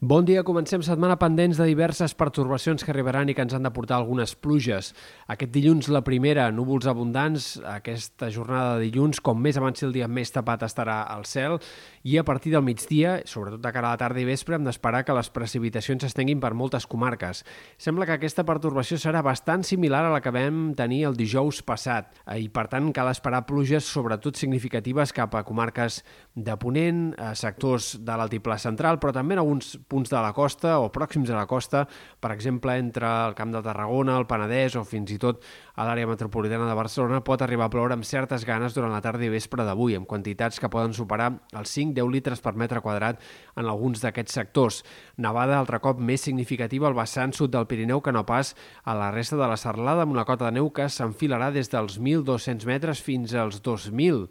Bon dia, comencem setmana pendents de diverses pertorbacions que arribaran i que ens han de portar algunes pluges. Aquest dilluns la primera, núvols abundants, aquesta jornada de dilluns, com més avanci el dia més tapat estarà al cel, i a partir del migdia, sobretot de cara a la tarda i vespre, hem d'esperar que les precipitacions s'estenguin per moltes comarques. Sembla que aquesta pertorbació serà bastant similar a la que vam tenir el dijous passat, i per tant cal esperar pluges sobretot significatives cap a comarques de Ponent, a sectors de l'altiplà central, però també en alguns punts de la costa o pròxims a la costa, per exemple, entre el Camp de Tarragona, el Penedès o fins i tot a l'àrea metropolitana de Barcelona, pot arribar a ploure amb certes ganes durant la tarda i vespre d'avui, amb quantitats que poden superar els 5-10 litres per metre quadrat en alguns d'aquests sectors. Nevada, altre cop, més significativa al vessant sud del Pirineu que no pas a la resta de la serralada, amb una cota de neu que s'enfilarà des dels 1.200 metres fins als 2.000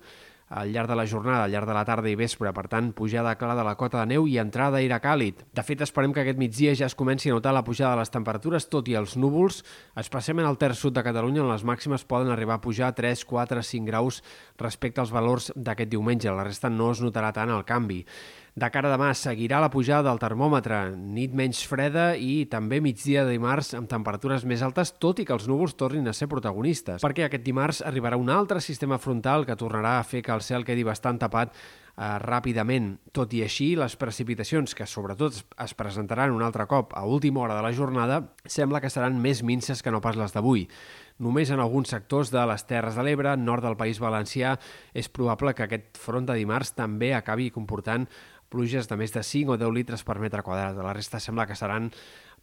al llarg de la jornada, al llarg de la tarda i vespre. Per tant, pujada clara de la cota de neu i entrada d'aire càlid. De fet, esperem que aquest migdia ja es comenci a notar la pujada de les temperatures, tot i els núvols, especialment al terç sud de Catalunya, on les màximes poden arribar a pujar 3, 4, 5 graus respecte als valors d'aquest diumenge. La resta no es notarà tant el canvi. De cara a demà seguirà la pujada del termòmetre, nit menys freda i també migdia de dimarts amb temperatures més altes, tot i que els núvols tornin a ser protagonistes, perquè aquest dimarts arribarà un altre sistema frontal que tornarà a fer que el cel quedi bastant tapat ràpidament. Tot i així, les precipitacions, que sobretot es presentaran un altre cop a última hora de la jornada, sembla que seran més minces que no pas les d'avui. Només en alguns sectors de les Terres de l'Ebre, nord del País Valencià, és probable que aquest front de dimarts també acabi comportant pluges de més de 5 o 10 litres per metre quadrat. La resta sembla que seran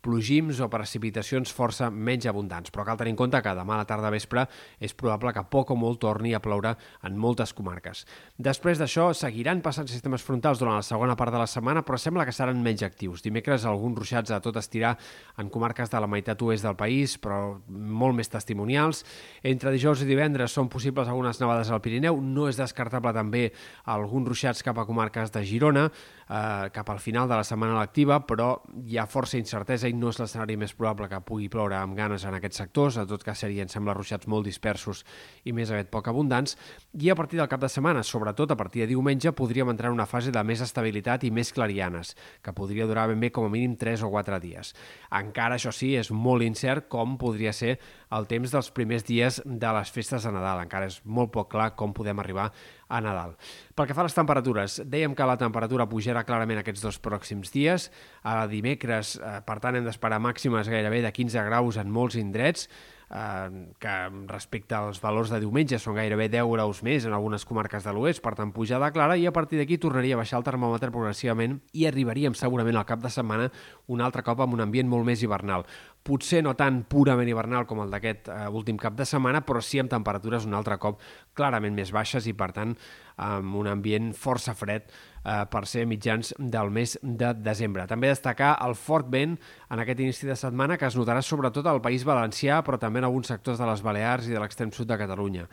plogims o precipitacions força menys abundants, però cal tenir en compte que demà a la tarda vespre és probable que poc o molt torni a ploure en moltes comarques. Després d'això, seguiran passant sistemes frontals durant la segona part de la setmana, però sembla que seran menys actius. Dimecres, alguns ruixats a tot estirar en comarques de la meitat oest del país, però molt més testimonials. Entre dijous i divendres són possibles algunes nevades al Pirineu. No és descartable també alguns ruixats cap a comarques de Girona, eh, cap al final de la setmana lectiva, però hi ha força incertesa i no és l'escenari més probable que pugui ploure amb ganes en aquests sectors, en tot cas serien, sembla, ruixats molt dispersos i més aviat poc abundants, i a partir del cap de setmana, sobretot a partir de diumenge, podríem entrar en una fase de més estabilitat i més clarianes, que podria durar ben bé com a mínim 3 o 4 dies. Encara, això sí, és molt incert com podria ser el temps dels primers dies de les festes de Nadal. Encara és molt poc clar com podem arribar a Nadal. Pel que fa a les temperatures, dèiem que la temperatura pujarà clarament aquests dos pròxims dies. A dimecres, eh, per tant, hem d'esperar màximes gairebé de 15 graus en molts indrets, que respecte als valors de diumenge són gairebé 10 graus més en algunes comarques de l'oest, per tant pujada clara, i a partir d'aquí tornaria a baixar el termòmetre progressivament i arribaríem segurament al cap de setmana un altre cop amb un ambient molt més hivernal. Potser no tan purament hivernal com el d'aquest eh, últim cap de setmana, però sí amb temperatures un altre cop clarament més baixes i, per tant, amb un ambient força fred eh, per ser mitjans del mes de desembre. També destacar el fort vent en aquest inici de setmana que es notarà sobretot al País Valencià, però també en alguns sectors de les Balears i de l'extrem sud de Catalunya.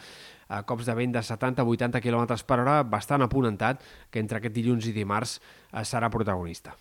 Eh, cops de vent de 70-80 km per hora, bastant aponentat, que entre aquest dilluns i dimarts eh, serà protagonista.